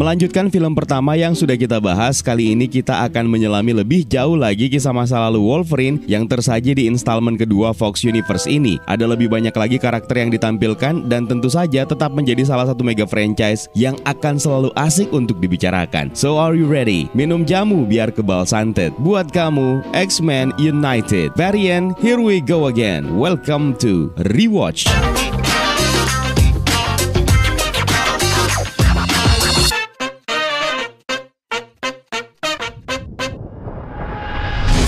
Melanjutkan film pertama yang sudah kita bahas, kali ini kita akan menyelami lebih jauh lagi kisah masa lalu Wolverine yang tersaji di installment kedua Fox Universe ini. Ada lebih banyak lagi karakter yang ditampilkan dan tentu saja tetap menjadi salah satu mega franchise yang akan selalu asik untuk dibicarakan. So are you ready? Minum jamu biar kebal santet. Buat kamu, X-Men United. Variant, here we go again. Welcome to Rewatch.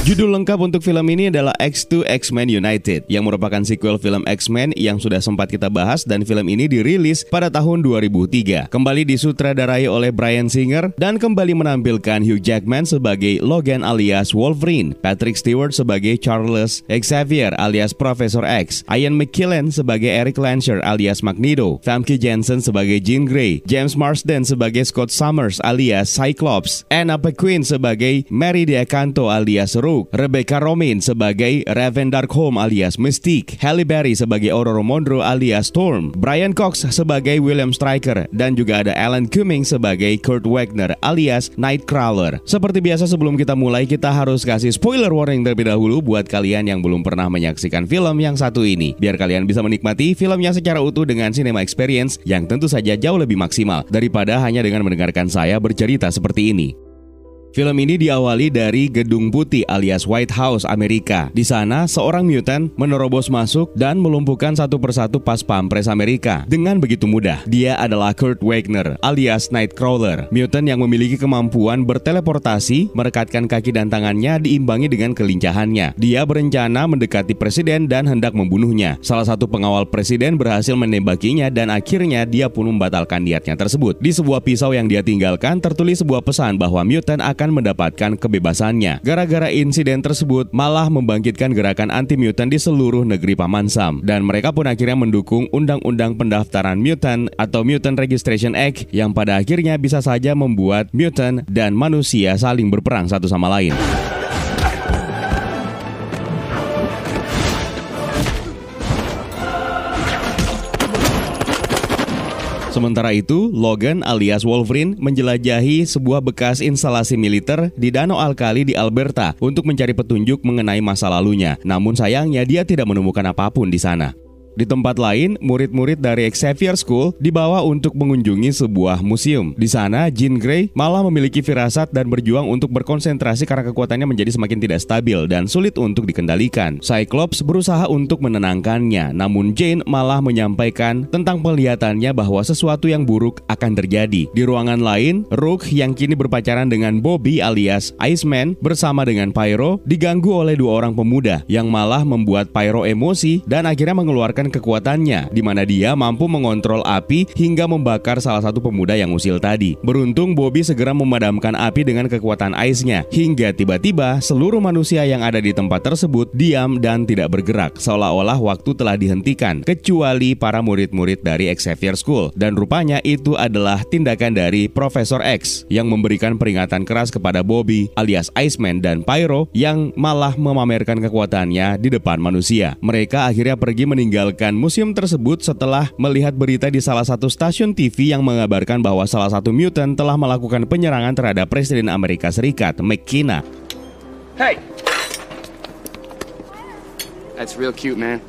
Judul lengkap untuk film ini adalah X2 X-Men United yang merupakan sequel film X-Men yang sudah sempat kita bahas dan film ini dirilis pada tahun 2003. Kembali disutradarai oleh Brian Singer dan kembali menampilkan Hugh Jackman sebagai Logan alias Wolverine, Patrick Stewart sebagai Charles Xavier alias Professor X, Ian McKellen sebagai Eric Lancer alias Magneto, Famke Jensen sebagai Jean Grey, James Marsden sebagai Scott Summers alias Cyclops, Anna Paquin sebagai Mary DeAcanto alias Ru Rebecca Romaine sebagai Raven Darkholm alias Mystique, Halle Berry sebagai Aurora Monroe alias Storm, Brian Cox sebagai William Stryker, dan juga ada Alan Cumming sebagai Kurt Wagner alias Nightcrawler. Seperti biasa sebelum kita mulai, kita harus kasih spoiler warning terlebih dahulu buat kalian yang belum pernah menyaksikan film yang satu ini, biar kalian bisa menikmati filmnya secara utuh dengan cinema experience yang tentu saja jauh lebih maksimal daripada hanya dengan mendengarkan saya bercerita seperti ini. Film ini diawali dari Gedung Putih alias White House Amerika. Di sana, seorang mutant menerobos masuk dan melumpuhkan satu persatu pas pampres Amerika dengan begitu mudah. Dia adalah Kurt Wagner alias Nightcrawler, mutant yang memiliki kemampuan berteleportasi, merekatkan kaki dan tangannya diimbangi dengan kelincahannya. Dia berencana mendekati presiden dan hendak membunuhnya. Salah satu pengawal presiden berhasil menembakinya dan akhirnya dia pun membatalkan niatnya tersebut. Di sebuah pisau yang dia tinggalkan tertulis sebuah pesan bahwa mutant akan akan mendapatkan kebebasannya. Gara-gara insiden tersebut malah membangkitkan gerakan anti mutant di seluruh negeri Paman Sam dan mereka pun akhirnya mendukung undang-undang pendaftaran mutant atau Mutant Registration Act yang pada akhirnya bisa saja membuat mutant dan manusia saling berperang satu sama lain. Sementara itu, Logan alias Wolverine menjelajahi sebuah bekas instalasi militer di Danau Alkali di Alberta untuk mencari petunjuk mengenai masa lalunya. Namun sayangnya dia tidak menemukan apa pun di sana. Di tempat lain, murid-murid dari Xavier School dibawa untuk mengunjungi sebuah museum. Di sana, Jean Grey malah memiliki firasat dan berjuang untuk berkonsentrasi karena kekuatannya menjadi semakin tidak stabil dan sulit untuk dikendalikan. Cyclops berusaha untuk menenangkannya, namun Jane malah menyampaikan tentang penglihatannya bahwa sesuatu yang buruk akan terjadi. Di ruangan lain, Rook yang kini berpacaran dengan Bobby alias Iceman bersama dengan Pyro diganggu oleh dua orang pemuda yang malah membuat Pyro emosi dan akhirnya mengeluarkan menunjukkan kekuatannya, di mana dia mampu mengontrol api hingga membakar salah satu pemuda yang usil tadi. Beruntung Bobby segera memadamkan api dengan kekuatan ice-nya, hingga tiba-tiba seluruh manusia yang ada di tempat tersebut diam dan tidak bergerak, seolah-olah waktu telah dihentikan, kecuali para murid-murid dari Xavier School. Dan rupanya itu adalah tindakan dari Profesor X yang memberikan peringatan keras kepada Bobby alias Iceman dan Pyro yang malah memamerkan kekuatannya di depan manusia. Mereka akhirnya pergi meninggal meninggalkan museum tersebut setelah melihat berita di salah satu stasiun TV yang mengabarkan bahwa salah satu mutant telah melakukan penyerangan terhadap Presiden Amerika Serikat, McKenna. Hey! That's real cute, man.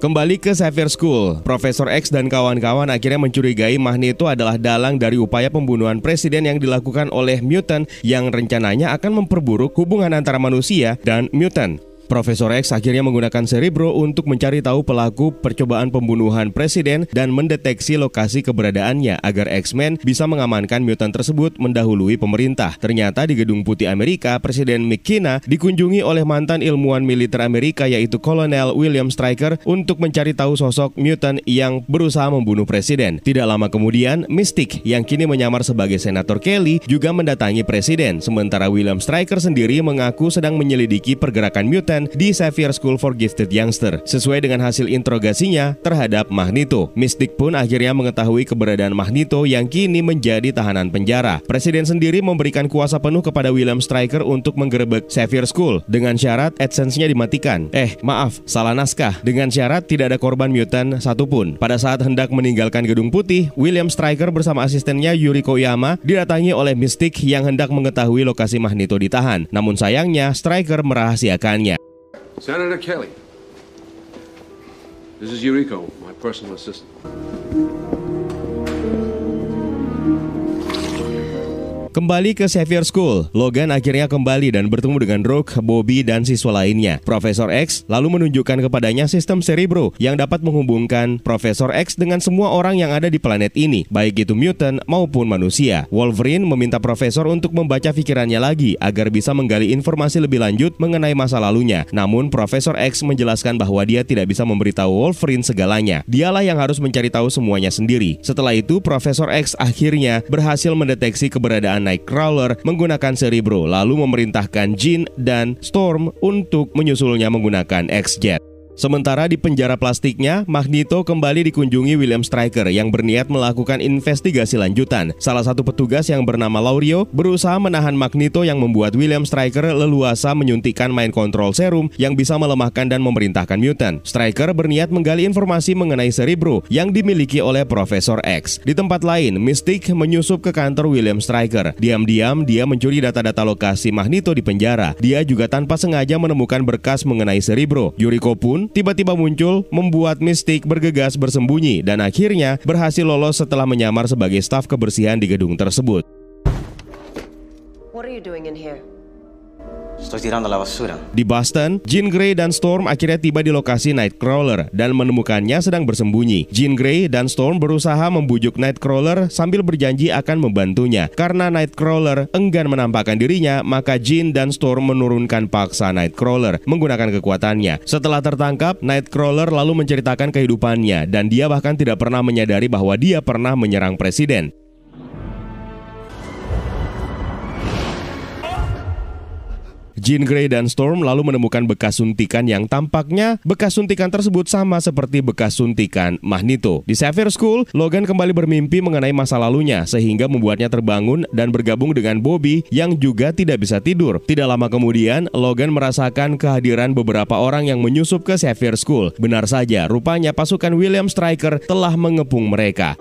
Kembali ke Xavier School, Profesor X dan kawan-kawan akhirnya mencurigai Magneto adalah dalang dari upaya pembunuhan presiden yang dilakukan oleh mutant yang rencananya akan memperburuk hubungan antara manusia dan mutant. Profesor X akhirnya menggunakan Cerebro untuk mencari tahu pelaku percobaan pembunuhan presiden dan mendeteksi lokasi keberadaannya agar X-Men bisa mengamankan mutant tersebut mendahului pemerintah. Ternyata di Gedung Putih Amerika, Presiden McKenna dikunjungi oleh mantan ilmuwan militer Amerika yaitu Kolonel William Stryker untuk mencari tahu sosok mutant yang berusaha membunuh presiden. Tidak lama kemudian, Mystic yang kini menyamar sebagai Senator Kelly juga mendatangi presiden, sementara William Stryker sendiri mengaku sedang menyelidiki pergerakan mutant Mutant di Xavier School for Gifted Youngster. Sesuai dengan hasil interogasinya terhadap Magneto, Mystic pun akhirnya mengetahui keberadaan Magneto yang kini menjadi tahanan penjara. Presiden sendiri memberikan kuasa penuh kepada William Stryker untuk menggerebek Xavier School dengan syarat AdSense-nya dimatikan. Eh, maaf, salah naskah. Dengan syarat tidak ada korban mutant satupun. Pada saat hendak meninggalkan Gedung Putih, William Stryker bersama asistennya Yuriko Yama didatangi oleh Mystic yang hendak mengetahui lokasi Magneto ditahan. Namun sayangnya, Stryker merahasiakannya. Senator Kelly, this is Yuriko, my personal assistant. Kembali ke Xavier School, Logan akhirnya kembali dan bertemu dengan Rogue, Bobby, dan siswa lainnya. Profesor X lalu menunjukkan kepadanya sistem Cerebro yang dapat menghubungkan Profesor X dengan semua orang yang ada di planet ini, baik itu mutant maupun manusia. Wolverine meminta Profesor untuk membaca pikirannya lagi agar bisa menggali informasi lebih lanjut mengenai masa lalunya. Namun Profesor X menjelaskan bahwa dia tidak bisa memberitahu Wolverine segalanya. Dialah yang harus mencari tahu semuanya sendiri. Setelah itu, Profesor X akhirnya berhasil mendeteksi keberadaan Nightcrawler menggunakan Cerebro lalu memerintahkan Jean dan Storm untuk menyusulnya menggunakan X-Jet. Sementara di penjara plastiknya, Magneto kembali dikunjungi William Stryker yang berniat melakukan investigasi lanjutan. Salah satu petugas yang bernama Laurio berusaha menahan Magneto yang membuat William Stryker leluasa menyuntikkan mind control serum yang bisa melemahkan dan memerintahkan mutant. Stryker berniat menggali informasi mengenai Cerebro yang dimiliki oleh Profesor X. Di tempat lain, Mystic menyusup ke kantor William Stryker. Diam-diam dia mencuri data-data lokasi Magneto di penjara. Dia juga tanpa sengaja menemukan berkas mengenai Cerebro. Yuriko pun tiba-tiba muncul membuat Mystic bergegas bersembunyi dan akhirnya berhasil lolos setelah menyamar sebagai staf kebersihan di gedung tersebut. What are you doing in here? Tirando la basura. Di Boston, Jean Grey dan Storm akhirnya tiba di lokasi Nightcrawler dan menemukannya sedang bersembunyi. Jean Grey dan Storm berusaha membujuk Nightcrawler sambil berjanji akan membantunya. Karena Nightcrawler enggan menampakkan dirinya, maka Jean dan Storm menurunkan paksa Nightcrawler menggunakan kekuatannya. Setelah tertangkap, Nightcrawler lalu menceritakan kehidupannya dan dia bahkan tidak pernah menyadari bahwa dia pernah menyerang presiden. Jean Grey dan Storm lalu menemukan bekas suntikan yang tampaknya bekas suntikan tersebut sama seperti bekas suntikan Magneto. Di Xavier School, Logan kembali bermimpi mengenai masa lalunya sehingga membuatnya terbangun dan bergabung dengan Bobby yang juga tidak bisa tidur. Tidak lama kemudian, Logan merasakan kehadiran beberapa orang yang menyusup ke Xavier School. Benar saja, rupanya pasukan William Stryker telah mengepung mereka.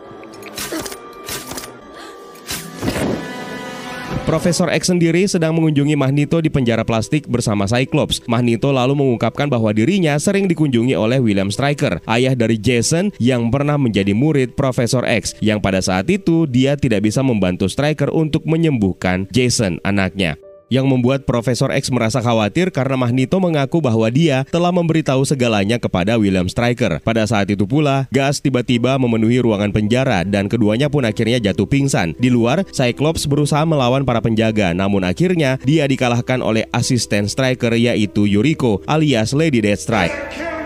Profesor X sendiri sedang mengunjungi Magneto di penjara plastik bersama Cyclops. Magneto lalu mengungkapkan bahwa dirinya sering dikunjungi oleh William Stryker, ayah dari Jason yang pernah menjadi murid Profesor X, yang pada saat itu dia tidak bisa membantu Stryker untuk menyembuhkan Jason, anaknya yang membuat Profesor X merasa khawatir karena Magneto mengaku bahwa dia telah memberitahu segalanya kepada William Stryker. Pada saat itu pula, gas tiba-tiba memenuhi ruangan penjara dan keduanya pun akhirnya jatuh pingsan. Di luar, Cyclops berusaha melawan para penjaga, namun akhirnya dia dikalahkan oleh asisten Stryker yaitu Yuriko alias Lady Deathstrike.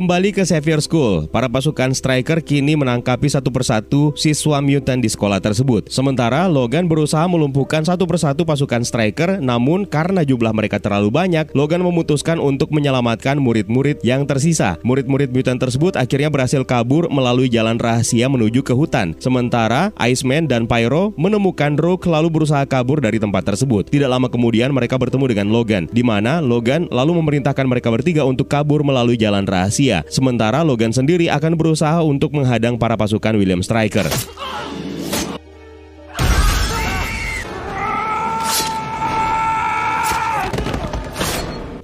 Kembali ke Xavier School, para pasukan striker kini menangkapi satu persatu siswa mutant di sekolah tersebut. Sementara Logan berusaha melumpuhkan satu persatu pasukan striker, namun karena jumlah mereka terlalu banyak, Logan memutuskan untuk menyelamatkan murid-murid yang tersisa. Murid-murid mutant tersebut akhirnya berhasil kabur melalui jalan rahasia menuju ke hutan. Sementara Iceman dan Pyro menemukan Rogue lalu berusaha kabur dari tempat tersebut. Tidak lama kemudian mereka bertemu dengan Logan, di mana Logan lalu memerintahkan mereka bertiga untuk kabur melalui jalan rahasia. Sementara Logan sendiri akan berusaha untuk menghadang para pasukan William Stryker.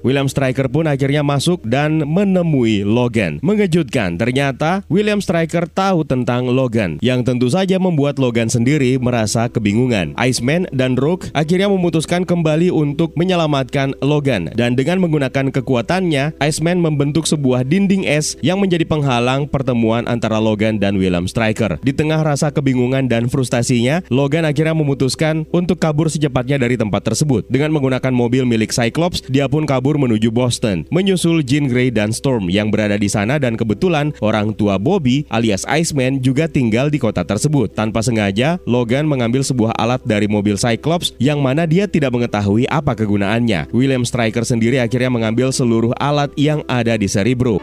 William Stryker pun akhirnya masuk dan menemui Logan. Mengejutkan, ternyata William Stryker tahu tentang Logan, yang tentu saja membuat Logan sendiri merasa kebingungan. Iceman dan Rogue akhirnya memutuskan kembali untuk menyelamatkan Logan, dan dengan menggunakan kekuatannya, Iceman membentuk sebuah dinding es yang menjadi penghalang pertemuan antara Logan dan William Stryker. Di tengah rasa kebingungan dan frustasinya, Logan akhirnya memutuskan untuk kabur secepatnya dari tempat tersebut. Dengan menggunakan mobil milik Cyclops, dia pun kabur timur menuju Boston, menyusul Jean Grey dan Storm yang berada di sana dan kebetulan orang tua Bobby alias Iceman juga tinggal di kota tersebut. Tanpa sengaja, Logan mengambil sebuah alat dari mobil Cyclops yang mana dia tidak mengetahui apa kegunaannya. William Stryker sendiri akhirnya mengambil seluruh alat yang ada di Cerebro.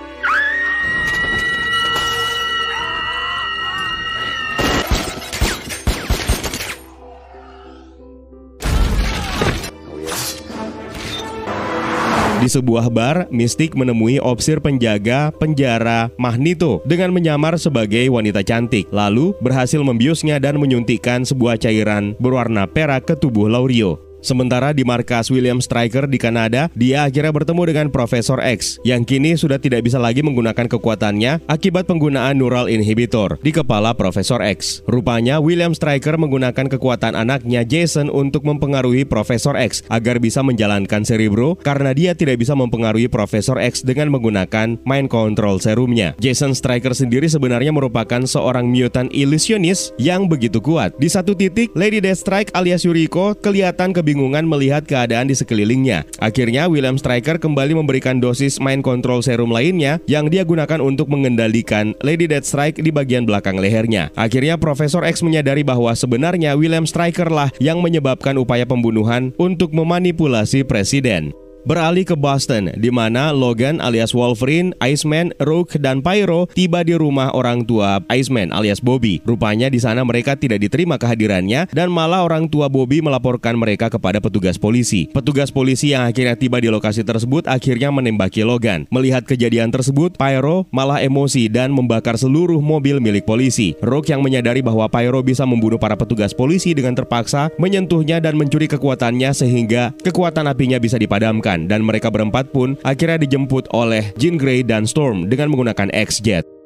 Di sebuah bar, Mystic menemui opsir penjaga penjara Magneto dengan menyamar sebagai wanita cantik, lalu berhasil membiusnya dan menyuntikkan sebuah cairan berwarna perak ke tubuh Laurio. Sementara di markas William Stryker di Kanada, dia akhirnya bertemu dengan Profesor X yang kini sudah tidak bisa lagi menggunakan kekuatannya akibat penggunaan neural inhibitor di kepala Profesor X. Rupanya William Stryker menggunakan kekuatan anaknya Jason untuk mempengaruhi Profesor X agar bisa menjalankan Cerebro karena dia tidak bisa mempengaruhi Profesor X dengan menggunakan mind control serumnya. Jason Stryker sendiri sebenarnya merupakan seorang mutant illusionist yang begitu kuat. Di satu titik, Lady Deathstrike alias Yuriko kelihatan kebingungan kebingungan melihat keadaan di sekelilingnya. Akhirnya William Stryker kembali memberikan dosis mind control serum lainnya yang dia gunakan untuk mengendalikan Lady Deathstrike di bagian belakang lehernya. Akhirnya Profesor X menyadari bahwa sebenarnya William Stryker lah yang menyebabkan upaya pembunuhan untuk memanipulasi presiden beralih ke Boston, di mana Logan alias Wolverine, Iceman, Rogue, dan Pyro tiba di rumah orang tua Iceman alias Bobby. Rupanya di sana mereka tidak diterima kehadirannya dan malah orang tua Bobby melaporkan mereka kepada petugas polisi. Petugas polisi yang akhirnya tiba di lokasi tersebut akhirnya menembaki Logan. Melihat kejadian tersebut, Pyro malah emosi dan membakar seluruh mobil milik polisi. Rogue yang menyadari bahwa Pyro bisa membunuh para petugas polisi dengan terpaksa menyentuhnya dan mencuri kekuatannya sehingga kekuatan apinya bisa dipadamkan dan mereka berempat pun akhirnya dijemput oleh Jean Grey dan Storm dengan menggunakan X-Jet.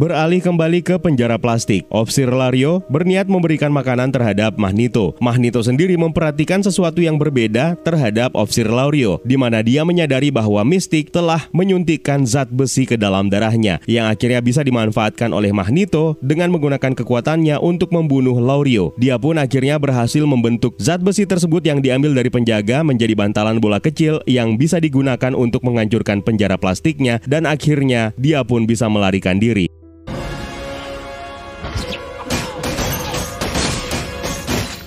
Beralih kembali ke penjara plastik. Opsir Lario berniat memberikan makanan terhadap Magneto. Magneto sendiri memperhatikan sesuatu yang berbeda terhadap Opsir Lario, di mana dia menyadari bahwa Mystic telah menyuntikkan zat besi ke dalam darahnya, yang akhirnya bisa dimanfaatkan oleh Magneto dengan menggunakan kekuatannya untuk membunuh Laurio. Dia pun akhirnya berhasil membentuk zat besi tersebut yang diambil dari penjaga menjadi bantalan bola kecil yang bisa digunakan untuk menghancurkan penjara plastiknya dan akhirnya dia pun bisa melarikan diri.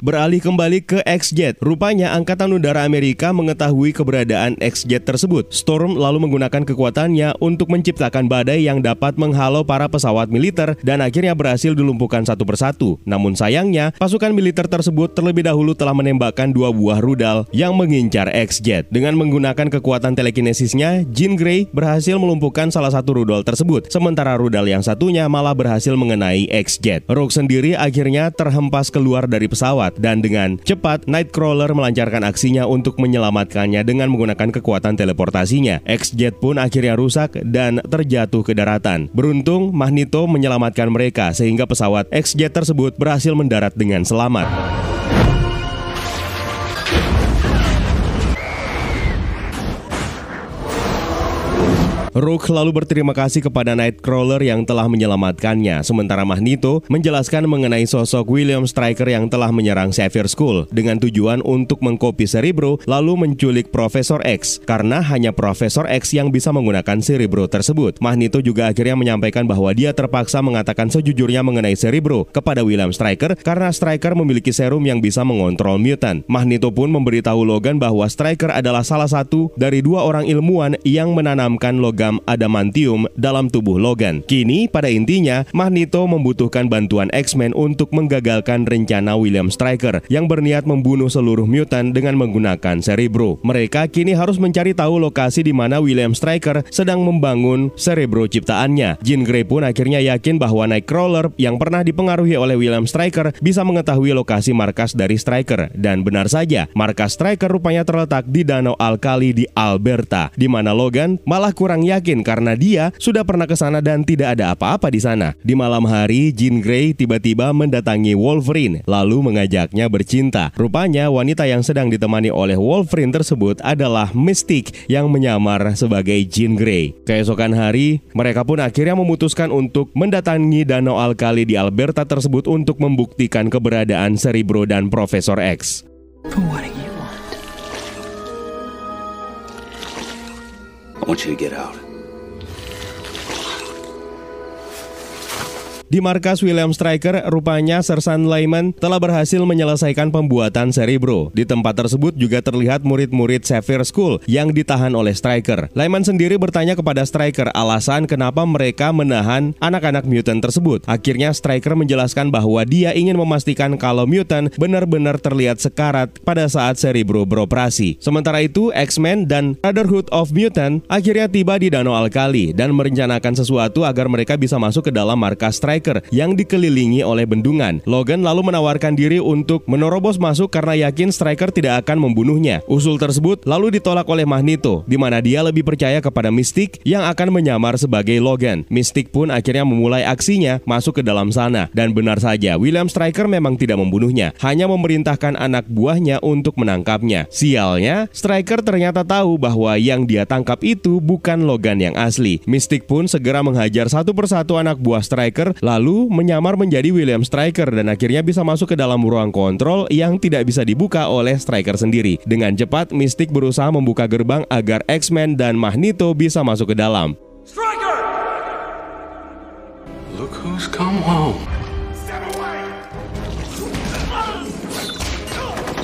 Beralih kembali ke X-Jet. Rupanya Angkatan Udara Amerika mengetahui keberadaan X-Jet tersebut. Storm lalu menggunakan kekuatannya untuk menciptakan badai yang dapat menghalau para pesawat militer dan akhirnya berhasil dilumpuhkan satu persatu. Namun sayangnya, pasukan militer tersebut terlebih dahulu telah menembakkan dua buah rudal yang mengincar X-Jet. Dengan menggunakan kekuatan telekinesisnya, Jean Grey berhasil melumpuhkan salah satu rudal tersebut, sementara rudal yang satunya malah berhasil mengenai X-Jet. Rogue sendiri akhirnya terhempas keluar dari pesawat dan dengan cepat Nightcrawler melancarkan aksinya untuk menyelamatkannya dengan menggunakan kekuatan teleportasinya. X-Jet pun akhirnya rusak dan terjatuh ke daratan. Beruntung Magneto menyelamatkan mereka sehingga pesawat X-Jet tersebut berhasil mendarat dengan selamat. Rook lalu berterima kasih kepada Nightcrawler yang telah menyelamatkannya, sementara Magneto menjelaskan mengenai sosok William Stryker yang telah menyerang Xavier School dengan tujuan untuk mengkopi Cerebro lalu menculik Profesor X karena hanya Profesor X yang bisa menggunakan Cerebro tersebut. Magneto juga akhirnya menyampaikan bahwa dia terpaksa mengatakan sejujurnya mengenai Cerebro kepada William Stryker karena Stryker memiliki serum yang bisa mengontrol mutant. Magneto pun memberitahu Logan bahwa Stryker adalah salah satu dari dua orang ilmuwan yang menanamkan logam logam adamantium dalam tubuh Logan. Kini, pada intinya, Magneto membutuhkan bantuan X-Men untuk menggagalkan rencana William Stryker yang berniat membunuh seluruh mutant dengan menggunakan Cerebro. Mereka kini harus mencari tahu lokasi di mana William Stryker sedang membangun Cerebro ciptaannya. Jean Grey pun akhirnya yakin bahwa Nightcrawler yang pernah dipengaruhi oleh William Stryker bisa mengetahui lokasi markas dari Stryker. Dan benar saja, markas Stryker rupanya terletak di Danau Alkali di Alberta, di mana Logan malah kurang yakin yakin karena dia sudah pernah ke sana dan tidak ada apa-apa di sana. Di malam hari, Jean Grey tiba-tiba mendatangi Wolverine lalu mengajaknya bercinta. Rupanya wanita yang sedang ditemani oleh Wolverine tersebut adalah Mystique yang menyamar sebagai Jean Grey. Keesokan hari, mereka pun akhirnya memutuskan untuk mendatangi danau alkali di Alberta tersebut untuk membuktikan keberadaan Cerebro dan Profesor X. I want you to get out. Di markas William Stryker, rupanya Sersan Lyman telah berhasil menyelesaikan pembuatan Cerebro. Di tempat tersebut juga terlihat murid-murid Sapphire School yang ditahan oleh Stryker. Lyman sendiri bertanya kepada Stryker alasan kenapa mereka menahan anak-anak mutant tersebut. Akhirnya Stryker menjelaskan bahwa dia ingin memastikan kalau mutant benar-benar terlihat sekarat pada saat Cerebro beroperasi. Sementara itu, X-Men dan Brotherhood of Mutant akhirnya tiba di Danau Alkali dan merencanakan sesuatu agar mereka bisa masuk ke dalam markas Stryker yang dikelilingi oleh bendungan. Logan lalu menawarkan diri untuk menerobos masuk karena yakin Striker tidak akan membunuhnya. Usul tersebut lalu ditolak oleh Magneto, di mana dia lebih percaya kepada Mystic yang akan menyamar sebagai Logan. Mystic pun akhirnya memulai aksinya masuk ke dalam sana. Dan benar saja, William Striker memang tidak membunuhnya, hanya memerintahkan anak buahnya untuk menangkapnya. Sialnya, Striker ternyata tahu bahwa yang dia tangkap itu bukan Logan yang asli. Mystic pun segera menghajar satu persatu anak buah Striker lalu menyamar menjadi William Striker dan akhirnya bisa masuk ke dalam ruang kontrol yang tidak bisa dibuka oleh Striker sendiri. Dengan cepat, Mystic berusaha membuka gerbang agar X-Men dan Magneto bisa masuk ke dalam. Striker! Look who's come home.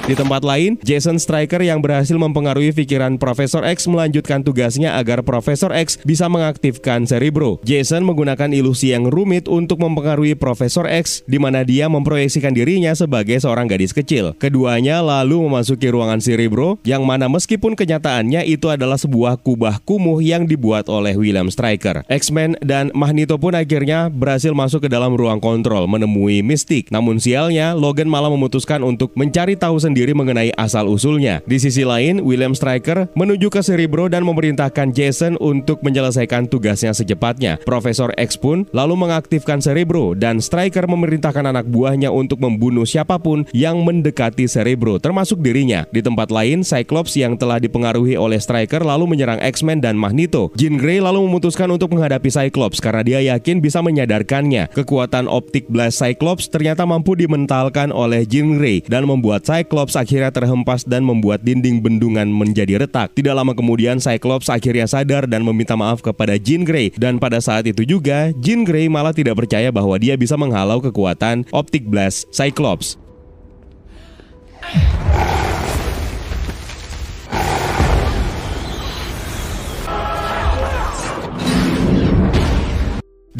Di tempat lain, Jason Striker yang berhasil mempengaruhi pikiran Profesor X melanjutkan tugasnya agar Profesor X bisa mengaktifkan Cerebro. Jason menggunakan ilusi yang rumit untuk mempengaruhi Profesor X, di mana dia memproyeksikan dirinya sebagai seorang gadis kecil. Keduanya lalu memasuki ruangan Cerebro, yang mana meskipun kenyataannya itu adalah sebuah kubah kumuh yang dibuat oleh William Striker. X-Men dan Magneto pun akhirnya berhasil masuk ke dalam ruang kontrol menemui Mystic. Namun sialnya, Logan malah memutuskan untuk mencari tahu sendiri mengenai asal-usulnya. Di sisi lain, William Striker menuju ke Cerebro dan memerintahkan Jason untuk menyelesaikan tugasnya secepatnya. Profesor X pun lalu mengaktifkan Cerebro dan Striker memerintahkan anak buahnya untuk membunuh siapa pun yang mendekati Cerebro, termasuk dirinya. Di tempat lain, Cyclops yang telah dipengaruhi oleh Striker lalu menyerang X-Men dan Magneto. Jean Grey lalu memutuskan untuk menghadapi Cyclops karena dia yakin bisa menyadarkannya. Kekuatan optik blast Cyclops ternyata mampu dimentalkan oleh Jean Grey dan membuat Cyclops akhirnya terhempas dan membuat dinding bendungan menjadi retak. Tidak lama kemudian Cyclops akhirnya sadar dan meminta maaf kepada Jean Grey dan pada saat itu juga Jean Grey malah tidak percaya bahwa dia bisa menghalau kekuatan optik blast Cyclops.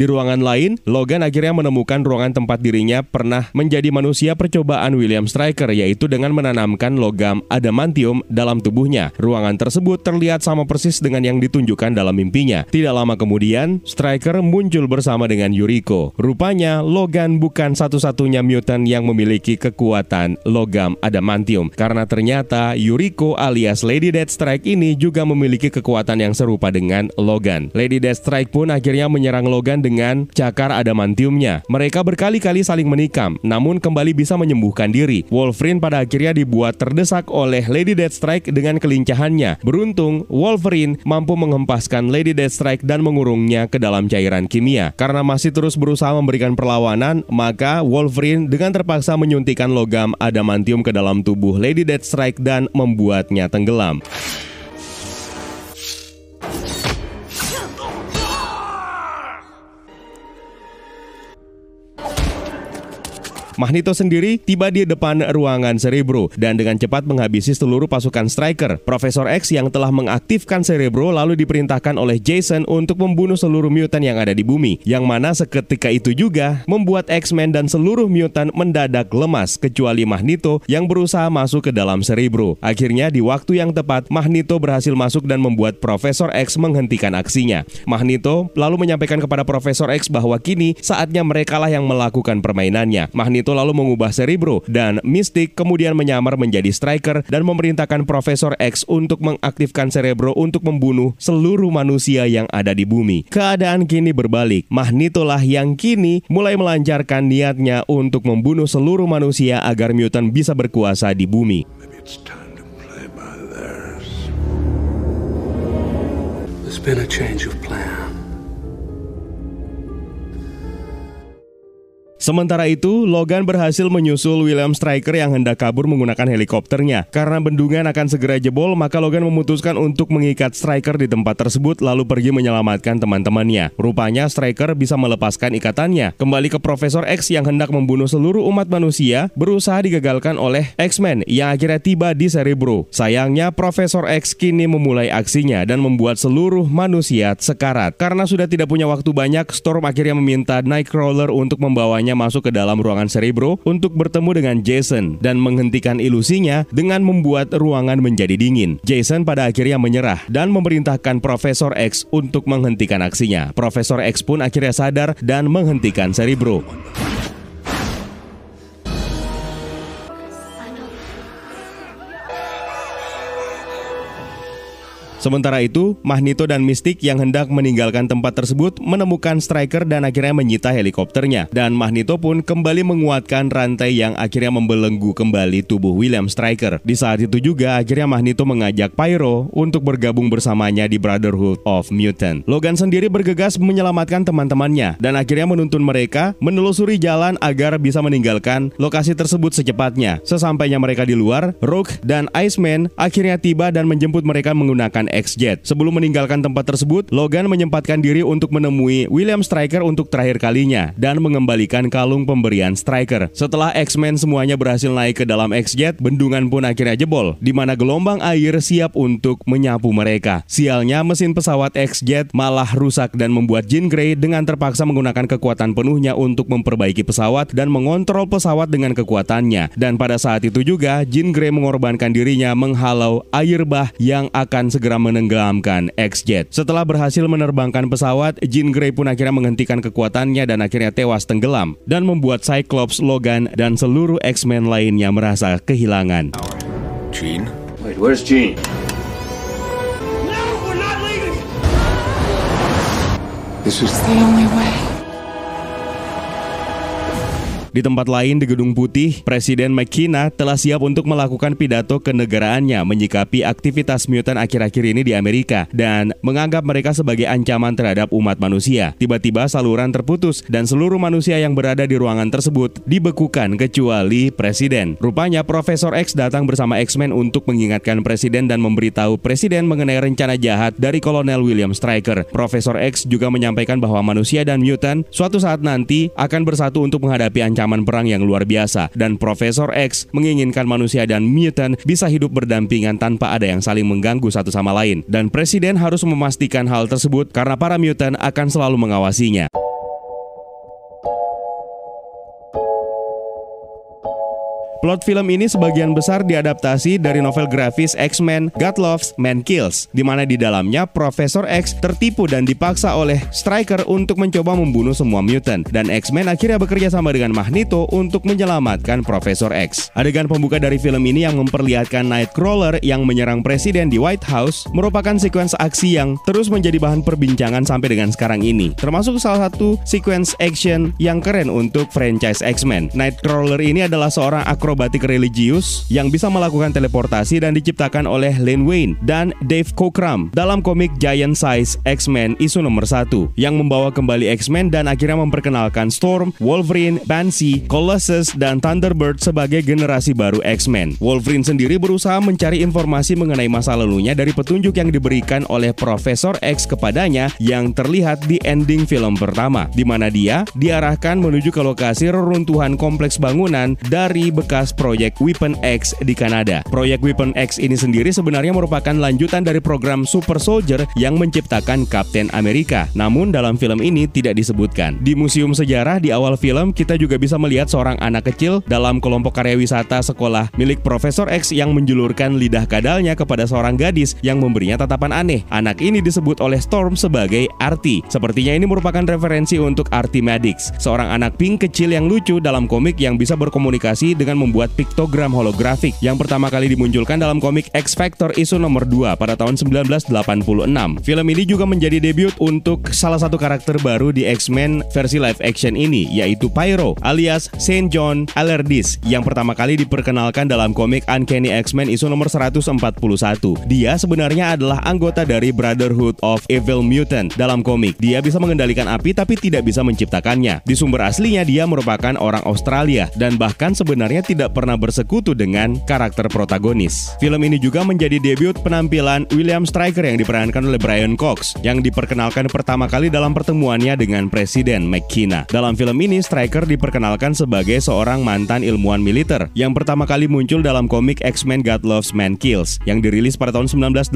Di ruangan lain, Logan akhirnya menemukan ruangan tempat dirinya pernah menjadi manusia percobaan William Stryker yaitu dengan menanamkan logam adamantium dalam tubuhnya. Ruangan tersebut terlihat sama persis dengan yang ditunjukkan dalam mimpinya. Tidak lama kemudian, Stryker muncul bersama dengan Yuriko. Rupanya, Logan bukan satu-satunya mutant yang memiliki kekuatan logam adamantium karena ternyata Yuriko alias Lady Deathstrike ini juga memiliki kekuatan yang serupa dengan Logan. Lady Deathstrike pun akhirnya menyerang Logan dengan cakar adamantiumnya. Mereka berkali-kali saling menikam, namun kembali bisa menyembuhkan diri. Wolverine pada akhirnya dibuat terdesak oleh Lady Deathstrike dengan kelincahannya. Beruntung, Wolverine mampu menghempaskan Lady Deathstrike dan mengurungnya ke dalam cairan kimia. Karena masih terus berusaha memberikan perlawanan, maka Wolverine dengan terpaksa menyuntikkan logam adamantium ke dalam tubuh Lady Deathstrike dan membuatnya tenggelam. Magneto sendiri tiba di depan ruangan Cerebro dan dengan cepat menghabisi seluruh pasukan Striker. Profesor X yang telah mengaktifkan Cerebro lalu diperintahkan oleh Jason untuk membunuh seluruh mutant yang ada di bumi. Yang mana seketika itu juga membuat X-Men dan seluruh mutant mendadak lemas kecuali Magneto yang berusaha masuk ke dalam Cerebro. Akhirnya di waktu yang tepat Magneto berhasil masuk dan membuat Profesor X menghentikan aksinya. Magneto lalu menyampaikan kepada Profesor X bahwa kini saatnya merekalah yang melakukan permainannya. Magneto Magneto lalu mengubah Cerebro dan Mystic kemudian menyamar menjadi Striker dan memerintahkan Profesor X untuk mengaktifkan Cerebro untuk membunuh seluruh manusia yang ada di bumi. Keadaan kini berbalik. Magneto lah yang kini mulai melancarkan niatnya untuk membunuh seluruh manusia agar mutant bisa berkuasa di bumi. There's been a change of plan. Sementara itu, Logan berhasil menyusul William Stryker yang hendak kabur menggunakan helikopternya. Karena bendungan akan segera jebol, maka Logan memutuskan untuk mengikat Stryker di tempat tersebut lalu pergi menyelamatkan teman-temannya. Rupanya Stryker bisa melepaskan ikatannya. Kembali ke Profesor X yang hendak membunuh seluruh umat manusia, berusaha digagalkan oleh X-Men yang akhirnya tiba di Cerebro. Sayangnya, Profesor X kini memulai aksinya dan membuat seluruh manusia sekarat. Karena sudah tidak punya waktu banyak, Storm akhirnya meminta Nightcrawler untuk membawanya masuk ke dalam ruangan Cerebro untuk bertemu dengan Jason dan menghentikan ilusinya dengan membuat ruangan menjadi dingin. Jason pada akhirnya menyerah dan memerintahkan Profesor X untuk menghentikan aksinya. Profesor X pun akhirnya sadar dan menghentikan Cerebro. Sementara itu, Magneto dan Mystic yang hendak meninggalkan tempat tersebut menemukan Striker dan akhirnya menyita helikopternya. Dan Magneto pun kembali menguatkan rantai yang akhirnya membelenggu kembali tubuh William Striker. Di saat itu juga akhirnya Magneto mengajak Pyro untuk bergabung bersamanya di Brotherhood of Mutant. Logan sendiri bergegas menyelamatkan teman-temannya dan akhirnya menuntun mereka menelusuri jalan agar bisa meninggalkan lokasi tersebut secepatnya. Sesampainya mereka di luar, Rogue dan Iceman akhirnya tiba dan menjemput mereka menggunakan X-Jet. Sebelum meninggalkan tempat tersebut, Logan menyempatkan diri untuk menemui William Stryker untuk terakhir kalinya dan mengembalikan kalung pemberian Stryker. Setelah X-Men semuanya berhasil naik ke dalam X-Jet, bendungan pun akhirnya jebol, di mana gelombang air siap untuk menyapu mereka. Sialnya, mesin pesawat X-Jet malah rusak dan membuat Jean Grey dengan terpaksa menggunakan kekuatan penuhnya untuk memperbaiki pesawat dan mengontrol pesawat dengan kekuatannya. Dan pada saat itu juga, Jean Grey mengorbankan dirinya menghalau air bah yang akan segera menenggelamkan X-Jet. Setelah berhasil menerbangkan pesawat, Jean Grey pun akhirnya menghentikan kekuatannya dan akhirnya tewas tenggelam dan membuat Cyclops, Logan, dan seluruh X-Men lainnya merasa kehilangan. Gene? Wait, where's Jean? No, we're not leaving! This is the only way. Di tempat lain di Gedung Putih, Presiden McKenna telah siap untuk melakukan pidato kenegaraannya menyikapi aktivitas mutan akhir-akhir ini di Amerika dan menganggap mereka sebagai ancaman terhadap umat manusia. Tiba-tiba saluran terputus dan seluruh manusia yang berada di ruangan tersebut dibekukan kecuali Presiden. Rupanya Profesor X datang bersama X-Men untuk mengingatkan Presiden dan memberitahu Presiden mengenai rencana jahat dari Kolonel William Stryker. Profesor X juga menyampaikan bahwa manusia dan mutan suatu saat nanti akan bersatu untuk menghadapi ancaman ancaman perang yang luar biasa dan Profesor X menginginkan manusia dan mutant bisa hidup berdampingan tanpa ada yang saling mengganggu satu sama lain dan presiden harus memastikan hal tersebut karena para mutant akan selalu mengawasinya. Plot film ini sebagian besar diadaptasi dari novel grafis X-Men God Loves, Man Kills, di mana di dalamnya Profesor X tertipu dan dipaksa oleh Stryker untuk mencoba membunuh semua mutant, dan X-Men akhirnya bekerja sama dengan Magneto untuk menyelamatkan Profesor X. Adegan pembuka dari film ini yang memperlihatkan Nightcrawler yang menyerang presiden di White House merupakan sekuens aksi yang terus menjadi bahan perbincangan sampai dengan sekarang ini, termasuk salah satu sekuens action yang keren untuk franchise X-Men. Nightcrawler ini adalah seorang akrobatik religius yang bisa melakukan teleportasi dan diciptakan oleh Len Wayne dan Dave Cockrum dalam komik Giant Size X-Men isu nomor 1 yang membawa kembali X-Men dan akhirnya memperkenalkan Storm, Wolverine, Pansy, Colossus, dan Thunderbird sebagai generasi baru X-Men. Wolverine sendiri berusaha mencari informasi mengenai masa lalunya dari petunjuk yang diberikan oleh Profesor X kepadanya yang terlihat di ending film pertama, di mana dia diarahkan menuju ke lokasi reruntuhan kompleks bangunan dari bekas bekas proyek Weapon X di Kanada. Proyek Weapon X ini sendiri sebenarnya merupakan lanjutan dari program Super Soldier yang menciptakan Captain America. Namun dalam film ini tidak disebutkan. Di Museum Sejarah di awal film kita juga bisa melihat seorang anak kecil dalam kelompok karya wisata sekolah milik Profesor X yang menjulurkan lidah kadalnya kepada seorang gadis yang memberinya tatapan aneh. Anak ini disebut oleh Storm sebagai Artie. Sepertinya ini merupakan referensi untuk Artie Maddox, seorang anak pink kecil yang lucu dalam komik yang bisa berkomunikasi dengan membuat piktogram holografik yang pertama kali dimunculkan dalam komik X Factor isu nomor 2 pada tahun 1986. Film ini juga menjadi debut untuk salah satu karakter baru di X-Men versi live action ini, yaitu Pyro alias Saint John Allardyce yang pertama kali diperkenalkan dalam komik Uncanny X-Men isu nomor 141. Dia sebenarnya adalah anggota dari Brotherhood of Evil Mutant dalam komik. Dia bisa mengendalikan api tapi tidak bisa menciptakannya. Di sumber aslinya dia merupakan orang Australia dan bahkan sebenarnya tidak pernah bersekutu dengan karakter protagonis. Film ini juga menjadi debut penampilan William Stryker yang diperankan oleh Brian Cox yang diperkenalkan pertama kali dalam pertemuannya dengan Presiden McKenna. Dalam film ini Stryker diperkenalkan sebagai seorang mantan ilmuwan militer yang pertama kali muncul dalam komik X-Men God Loves Man Kills yang dirilis pada tahun 1982.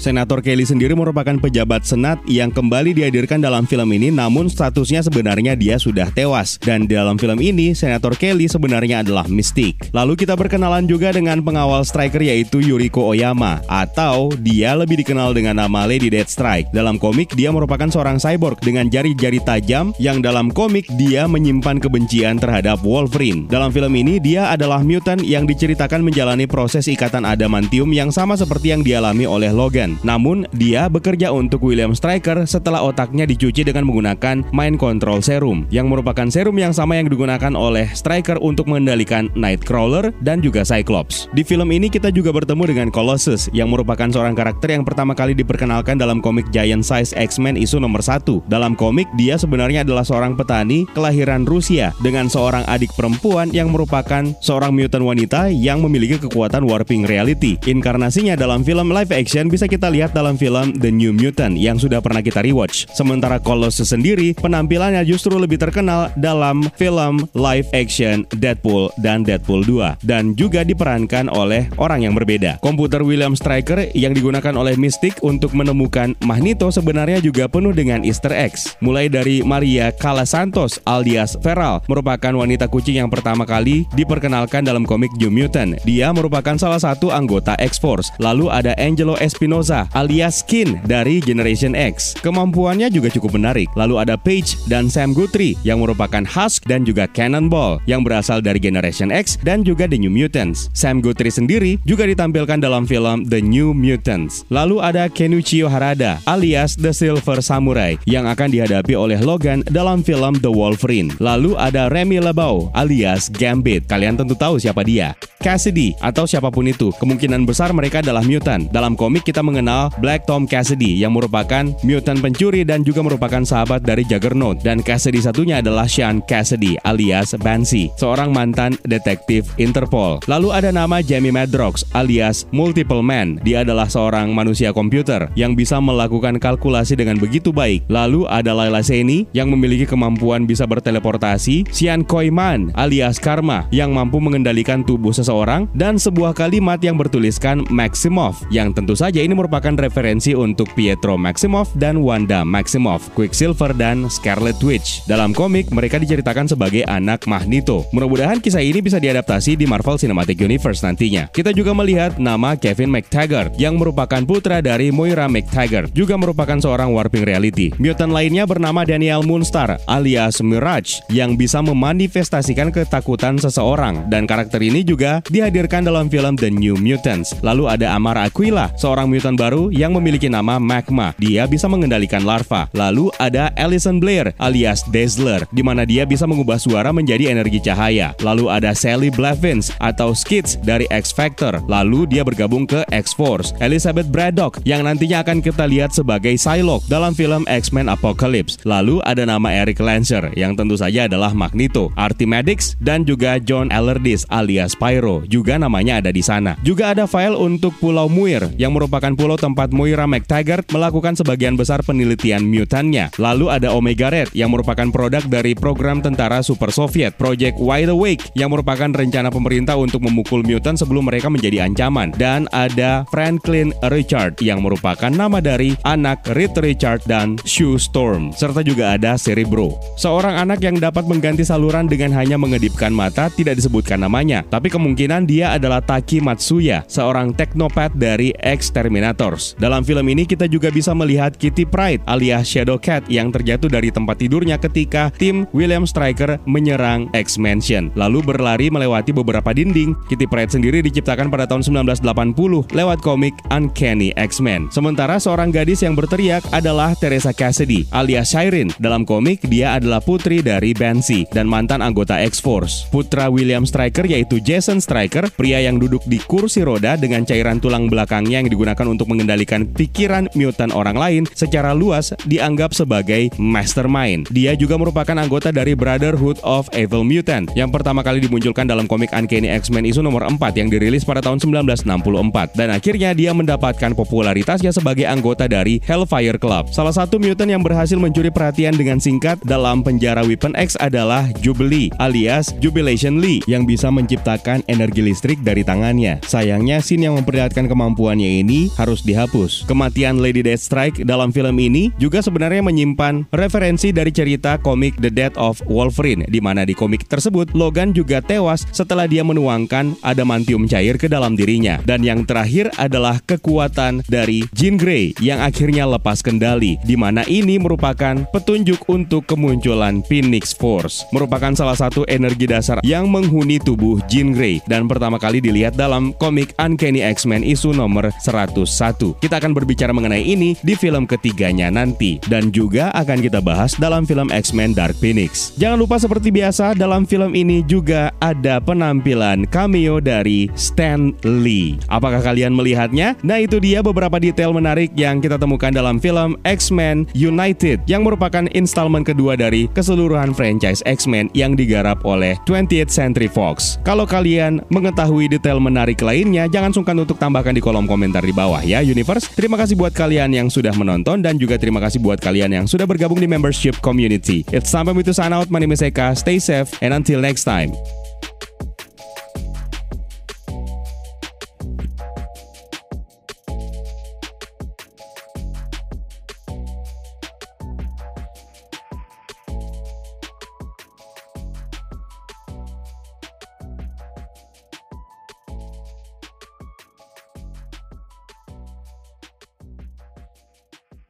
Senator Kelly sendiri merupakan pejabat senat yang kembali dihadirkan dalam film ini namun statusnya sebenarnya dia sudah tewas dan dalam film ini Senator Kelly sebenarnya adalah Mystique. Lalu kita berkenalan juga dengan pengawal striker yaitu Yuriko Oyama atau dia lebih dikenal dengan nama Lady Deathstrike. Dalam komik dia merupakan seorang cyborg dengan jari-jari tajam yang dalam komik dia menyimpan kebencian terhadap Wolverine. Dalam film ini dia adalah mutant yang diceritakan menjalani proses ikatan adamantium yang sama seperti yang dialami oleh Logan. Namun, dia bekerja untuk William Stryker setelah otaknya dicuci dengan menggunakan Mind Control Serum, yang merupakan serum yang sama yang digunakan oleh Stryker untuk mengendalikan Nightcrawler dan juga Cyclops. Di film ini kita juga bertemu dengan Colossus, yang merupakan seorang karakter yang pertama kali diperkenalkan dalam komik Giant Size X-Men isu nomor 1. Dalam komik, dia sebenarnya adalah seorang petani kelahiran Rusia dengan seorang adik perempuan yang merupakan seorang mutant wanita yang memiliki kekuatan warping reality. Inkarnasinya dalam film live action bisa kita lihat dalam film The New Mutant yang sudah pernah kita rewatch. Sementara Colossus sendiri penampilannya justru lebih terkenal dalam film live action Deadpool dan Deadpool 2 dan juga diperankan oleh orang yang berbeda. Komputer William Stryker yang digunakan oleh Mystic untuk menemukan Magneto sebenarnya juga penuh dengan easter eggs. Mulai dari Maria Callas Santos alias Feral merupakan wanita kucing yang pertama kali diperkenalkan dalam komik New Mutant. Dia merupakan salah satu anggota X-Force. Lalu ada Angelo Espinosa alias Skin dari Generation X. Kemampuannya juga cukup menarik. Lalu ada Paige dan Sam Guthrie yang merupakan Husk dan juga Cannonball yang berasal dari Generation X dan juga The New Mutants. Sam Guthrie sendiri juga ditampilkan dalam film The New Mutants. Lalu ada Kenichio Harada alias The Silver Samurai yang akan dihadapi oleh Logan dalam film The Wolverine. Lalu ada Remy LeBeau alias Gambit. Kalian tentu tahu siapa dia. Cassidy atau siapa pun itu, kemungkinan besar mereka adalah mutant. Dalam komik kita mengenal Black Tom Cassidy yang merupakan mutant pencuri dan juga merupakan sahabat dari Juggernaut. Dan Cassidy satunya adalah Sean Cassidy alias Banshee, seorang mantan detektif Interpol. Lalu ada nama Jamie Madrox alias Multiple Man. Dia adalah seorang manusia komputer yang bisa melakukan kalkulasi dengan begitu baik. Lalu ada Laila Seni yang memiliki kemampuan bisa berteleportasi, Sian Koiman alias Karma yang mampu mengendalikan tubuh seseorang dan sebuah kalimat yang bertuliskan Maximov yang tentu saja ini merupakan referensi untuk Pietro Maximoff dan Wanda Maximoff, Quicksilver dan Scarlet Witch. Dalam komik, mereka diceritakan sebagai anak Magneto. Mudah-mudahan kisah ini bisa diadaptasi di Marvel Cinematic Universe nantinya. Kita juga melihat nama Kevin McTaggart yang merupakan putra dari Moira McTaggart, juga merupakan seorang warping reality. Mutant lainnya bernama Daniel Moonstar alias Mirage yang bisa memanifestasikan ketakutan seseorang dan karakter ini juga dihadirkan dalam film The New Mutants. Lalu ada Amara Aquila, seorang mutant baru yang memiliki nama Magma. Dia bisa mengendalikan larva. Lalu ada Alison Blair alias Dazzler, di mana dia bisa mengubah suara menjadi energi cahaya. Lalu ada Sally Blevins atau Skids dari X Factor. Lalu dia bergabung ke X-Force. Elizabeth Braddock yang nantinya akan kita lihat sebagai Psylocke dalam film X-Men Apocalypse. Lalu ada nama Eric Lancer yang tentu saja adalah Magneto, Artimedix dan juga John Allardyce alias Pyro. Juga namanya ada di sana. Juga ada file untuk Pulau Muir yang merupakan pulau tempat Moira McTaggart melakukan sebagian besar penelitian mutannya. Lalu ada Omega Red yang merupakan produk dari program tentara Super Soviet, Project Wide Awake, yang merupakan rencana pemerintah untuk memukul mutant sebelum mereka menjadi ancaman. Dan ada Franklin Richard yang merupakan nama dari anak Reed Richard dan Sue Storm. Serta juga ada Cerebro. Seorang anak yang dapat mengganti saluran dengan hanya mengedipkan mata tidak disebutkan namanya, tapi kemungkinan dia adalah Taki Matsuya, seorang teknopat dari X-Terminators. Dalam film ini kita juga bisa melihat Kitty Pride alias Shadow Cat yang terjatuh dari tempat tidurnya ketika tim William Stryker menyerang X-Mansion, lalu berlari melewati beberapa dinding. Kitty Pride sendiri diciptakan pada tahun 1980 lewat komik Uncanny X-Men. Sementara seorang gadis yang berteriak adalah Teresa Cassidy alias Shireen. Dalam komik, dia adalah putri dari Banshee dan mantan anggota X-Force. Putra William Stryker yaitu Jason Stryker, pria yang duduk di kursi roda dengan cairan tulang belakangnya yang digunakan untuk mengendalikan pikiran mutant orang lain secara luas dianggap sebagai mastermind. Dia juga merupakan anggota dari Brotherhood of Evil Mutant yang pertama kali dimunculkan dalam komik Uncanny X-Men isu nomor 4 yang dirilis pada tahun 1964 dan akhirnya dia mendapatkan popularitasnya sebagai anggota dari Hellfire Club. Salah satu mutant yang berhasil mencuri perhatian dengan singkat dalam penjara Weapon X adalah Jubilee alias Jubilation Lee yang bisa menciptakan energi listrik dari tangannya. Sayangnya scene yang memperlihatkan kemampuannya ini harus dihapus. Kematian Lady Deathstrike dalam film ini juga sebenarnya menyimpan referensi dari cerita komik The Death of Wolverine di mana di komik tersebut Logan juga tewas setelah dia menuangkan adamantium cair ke dalam dirinya. Dan yang terakhir adalah kekuatan dari Jean Grey yang akhirnya lepas kendali di mana ini merupakan petunjuk untuk kemunculan Phoenix Force. Merupakan salah satu energi dasar yang menghuni tubuh Jean Grey dan pertama kali dilihat dalam komik Uncanny X-Men isu nomor 101. Kita akan berbicara mengenai ini di film ketiganya nanti dan juga akan kita bahas dalam film X-Men Dark Phoenix. Jangan lupa seperti biasa dalam film ini juga ada penampilan cameo dari Stan Lee. Apakah kalian melihatnya? Nah itu dia beberapa detail menarik yang kita temukan dalam film X-Men United yang merupakan installment kedua dari keseluruhan franchise X-Men yang digarap oleh 20th Century Fox. Kalau kalian mengetahui detail menarik lainnya, jangan sungkan untuk tambahkan di kolom komentar di bawah ya Universe. Terima kasih buat kalian yang sudah menonton dan juga terima kasih buat kalian yang sudah bergabung di membership community. It's me to sign out. My name is Eka. Stay safe and until next time. Bye.